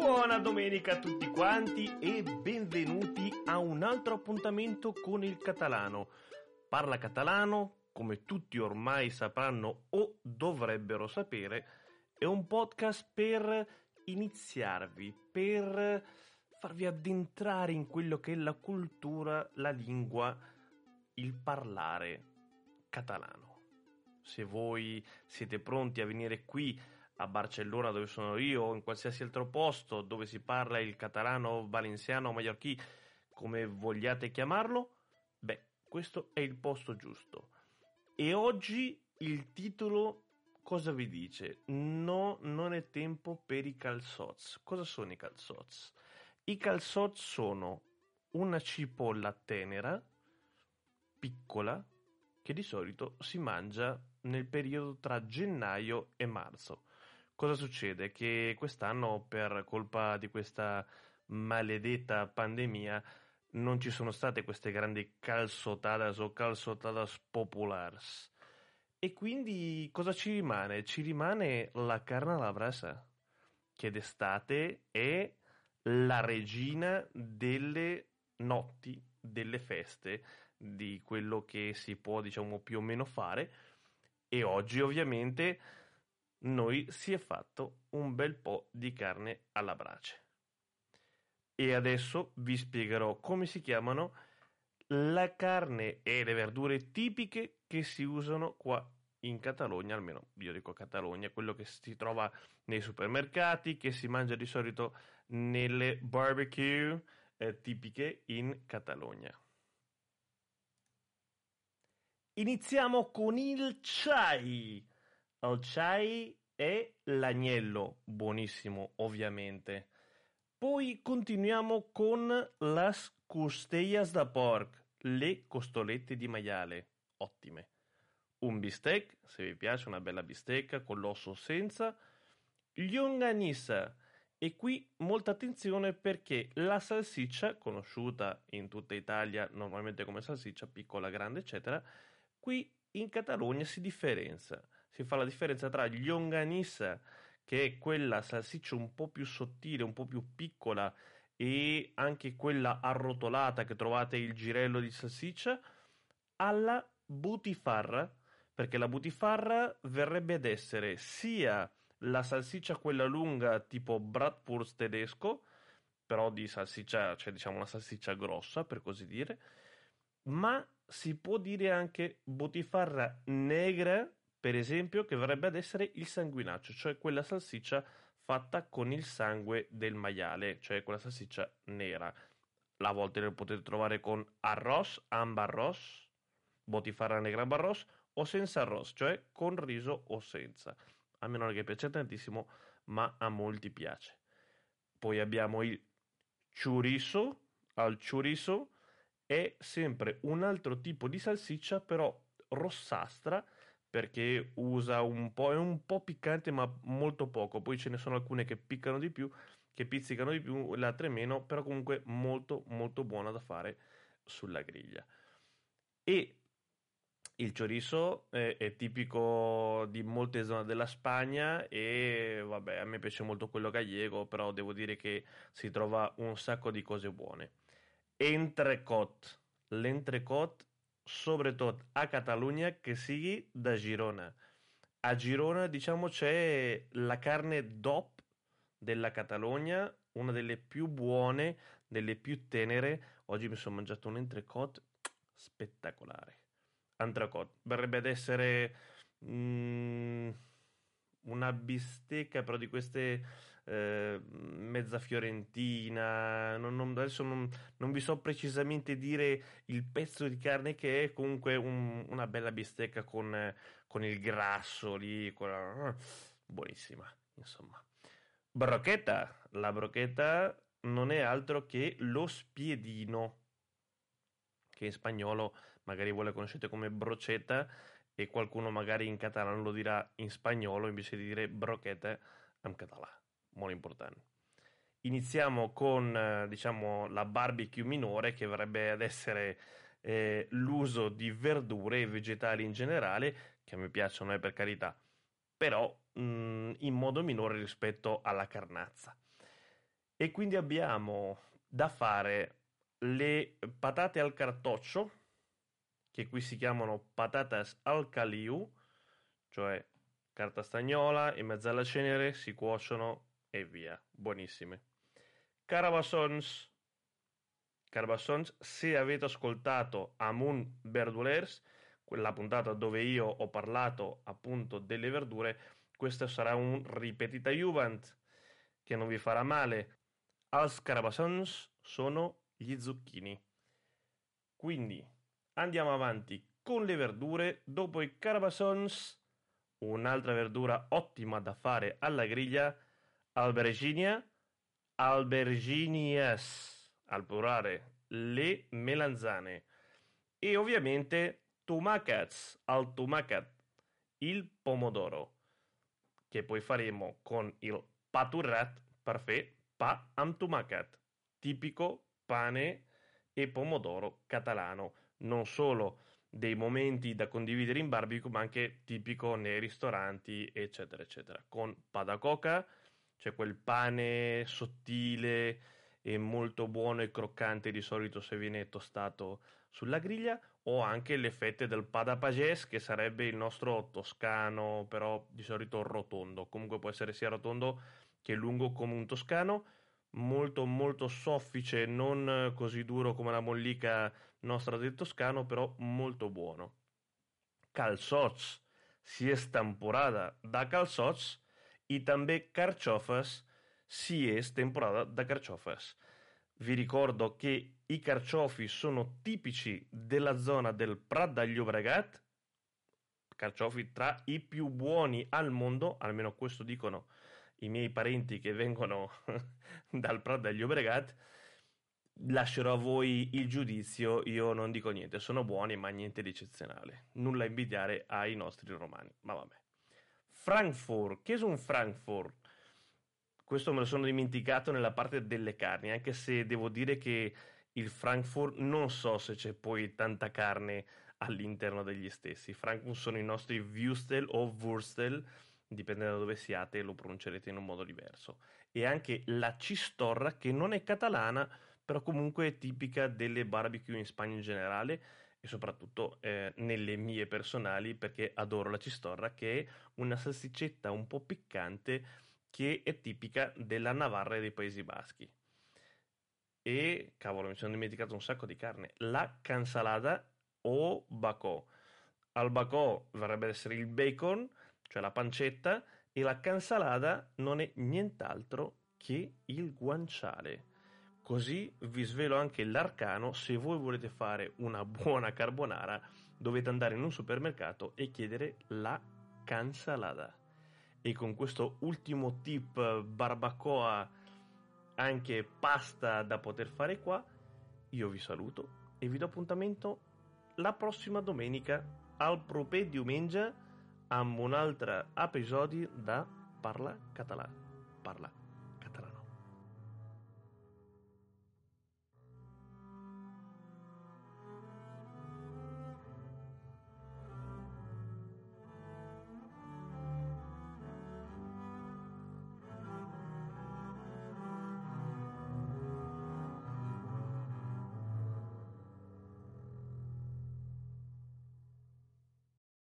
Buona domenica a tutti quanti e benvenuti a un altro appuntamento con il catalano. Parla catalano, come tutti ormai sapranno o dovrebbero sapere, è un podcast per iniziarvi, per farvi addentrare in quello che è la cultura, la lingua, il parlare catalano. Se voi siete pronti a venire qui a Barcellona dove sono io o in qualsiasi altro posto dove si parla il catalano, valenciano o mallorchì, come vogliate chiamarlo, beh, questo è il posto giusto. E oggi il titolo cosa vi dice? No, non è tempo per i calzots. Cosa sono i calzots? I calzots sono una cipolla tenera, piccola, che di solito si mangia nel periodo tra gennaio e marzo. Cosa succede? Che quest'anno, per colpa di questa maledetta pandemia, non ci sono state queste grandi calzotadas o calzotadas populars. E quindi cosa ci rimane? Ci rimane la carne alla brasa, che d'estate è la regina delle notti, delle feste, di quello che si può, diciamo, più o meno fare. E oggi, ovviamente, noi si è fatto un bel po' di carne alla brace. E adesso vi spiegherò come si chiamano la carne e le verdure tipiche che si usano qua in Catalogna, almeno io dico Catalogna, quello che si trova nei supermercati, che si mangia di solito nelle barbecue eh, tipiche in Catalogna. Iniziamo con il chai. Il chai è l'agnello, buonissimo ovviamente. Poi continuiamo con las costellas da porc, le costolette di maiale, ottime. Un bistec, se vi piace una bella bistecca con l'osso senza. Longanissa, e qui molta attenzione perché la salsiccia, conosciuta in tutta Italia normalmente come salsiccia piccola, grande, eccetera, qui in Catalogna si differenzia. Si fa la differenza tra longanissa, che è quella salsiccia un po' più sottile, un po' più piccola, e anche quella arrotolata che trovate il girello di salsiccia, alla butifarra, perché la butifarra verrebbe ad essere sia la salsiccia quella lunga tipo Bratwurst tedesco, però di salsiccia, cioè diciamo una salsiccia grossa per così dire, ma si può dire anche butifarra negra, per esempio, che verrebbe ad essere il sanguinaccio, cioè quella salsiccia fatta con il sangue del maiale, cioè quella salsiccia nera. A volte la potete trovare con arroz, ambarros, botifarra negra ambarros, o senza arroz, cioè con riso o senza a me non è che piace tantissimo, ma a molti piace. Poi abbiamo il chorizo, al chorizo è sempre un altro tipo di salsiccia, però rossastra, perché usa un po', è un po' piccante ma molto poco, poi ce ne sono alcune che piccano di più, che pizzicano di più, le altre meno, però comunque molto molto buona da fare sulla griglia. E il chorizo è, è, tipico di molte zone della Spagna e vabbè, a me piace molto quello gallego, però devo dire che si trova un sacco di cose buone. Entrecot, l'entrecot soprattutto a Catalogna che sigui da Girona. A Girona, diciamo, c'è la carne DOP della Catalogna, una delle più buone, delle più tenere. Oggi mi sono mangiato un entrecot spettacolare Antracot. Verrebbe ad essere mm, una bistecca, però di queste eh, mezza fiorentina. Non, non, adesso non, non, vi so precisamente dire il pezzo di carne che è, comunque un, una bella bistecca con, con il grasso lì, con, buonissima, insomma. Brochetta, la brochetta non è altro che lo spiedino che in spagnolo magari voi la conoscete come brocetta e qualcuno magari in catalano lo dirà in spagnolo invece di dire brochette in català. Molto importante. Iniziamo con eh, diciamo la barbecue minore che verrebbe ad essere eh, l'uso di verdure e vegetali in generale che a me piacciono eh, per carità però mh, mm, in modo minore rispetto alla carnazza E quindi abbiamo da fare le patate al cartoccio, che qui si chiamano patatas al caliu, cioè carta stagnola in mezzo alla cenere, si cuociono e via, buonissime. Carabassons, Carabassons, se avete ascoltato Amun Verdulers, quella puntata dove io ho parlato appunto delle verdure, questo sarà un ripetita Juvent che non vi farà male. Als Carabassons sono gli zucchini. Quindi andiamo avanti con le verdure. Dopo i carabassons, un'altra verdura ottima da fare alla griglia, alberginia, alberginias, al plurale, le melanzane. E ovviamente tomacats, al tomacat, il pomodoro, che poi faremo con il paturrat, parfait, pa am tomacat, tipico pane e pomodoro catalano, non solo dei momenti da condividere in barbecue, ma anche tipico nei ristoranti, eccetera, eccetera. Con padacoca, cioè quel pane sottile e molto buono e croccante di solito se viene tostato sulla griglia, o anche le fette del padapagès, che sarebbe il nostro toscano, però di solito rotondo. Comunque può essere sia rotondo che lungo come un toscano molto molto soffice, non così duro come la mollica nostra del toscano, però molto buono. Calçots, si és temporada de calçots i també carciofes si és temporada de carciofes. Vi ricordo che i carciofi sono tipici della zona del Prat del Llobregat, carciofi tra i più buoni al mondo, almeno questo dicono i miei parenti che vengono dal Prat degli Obregat, lascerò a voi il giudizio, io non dico niente, sono buoni ma niente di eccezionale, nulla a invidiare ai nostri romani, ma vabbè. Frankfurt, che è un Frankfurt? Questo me lo sono dimenticato nella parte delle carni, anche se devo dire che il Frankfurt non so se c'è poi tanta carne all'interno degli stessi. Frankfurt sono i nostri Würstel o Wurstel, dipende da dove siate, lo pronuncerete in un modo diverso. E anche la cistorra, che non è catalana, però comunque è tipica delle barbecue in Spagna in generale e soprattutto eh, nelle mie personali perché adoro la cistorra che è una salsiccetta un po' piccante che è tipica della Navarra e dei Paesi Baschi. E cavolo, mi sono dimenticato un sacco di carne. La cansalada o bacò. Al bacò vorrebbe essere il bacon, cioè la pancetta, e la cansalada non è nient'altro che il guanciale. Così vi svelo anche l'arcano, se voi volete fare una buona carbonara dovete andare in un supermercato e chiedere la cansalada. E con questo ultimo tip barbacoa, anche pasta da poter fare qua, io vi saluto e vi do appuntamento la prossima domenica al proper diumenge amb un altre episodi de Parla Català. Parla.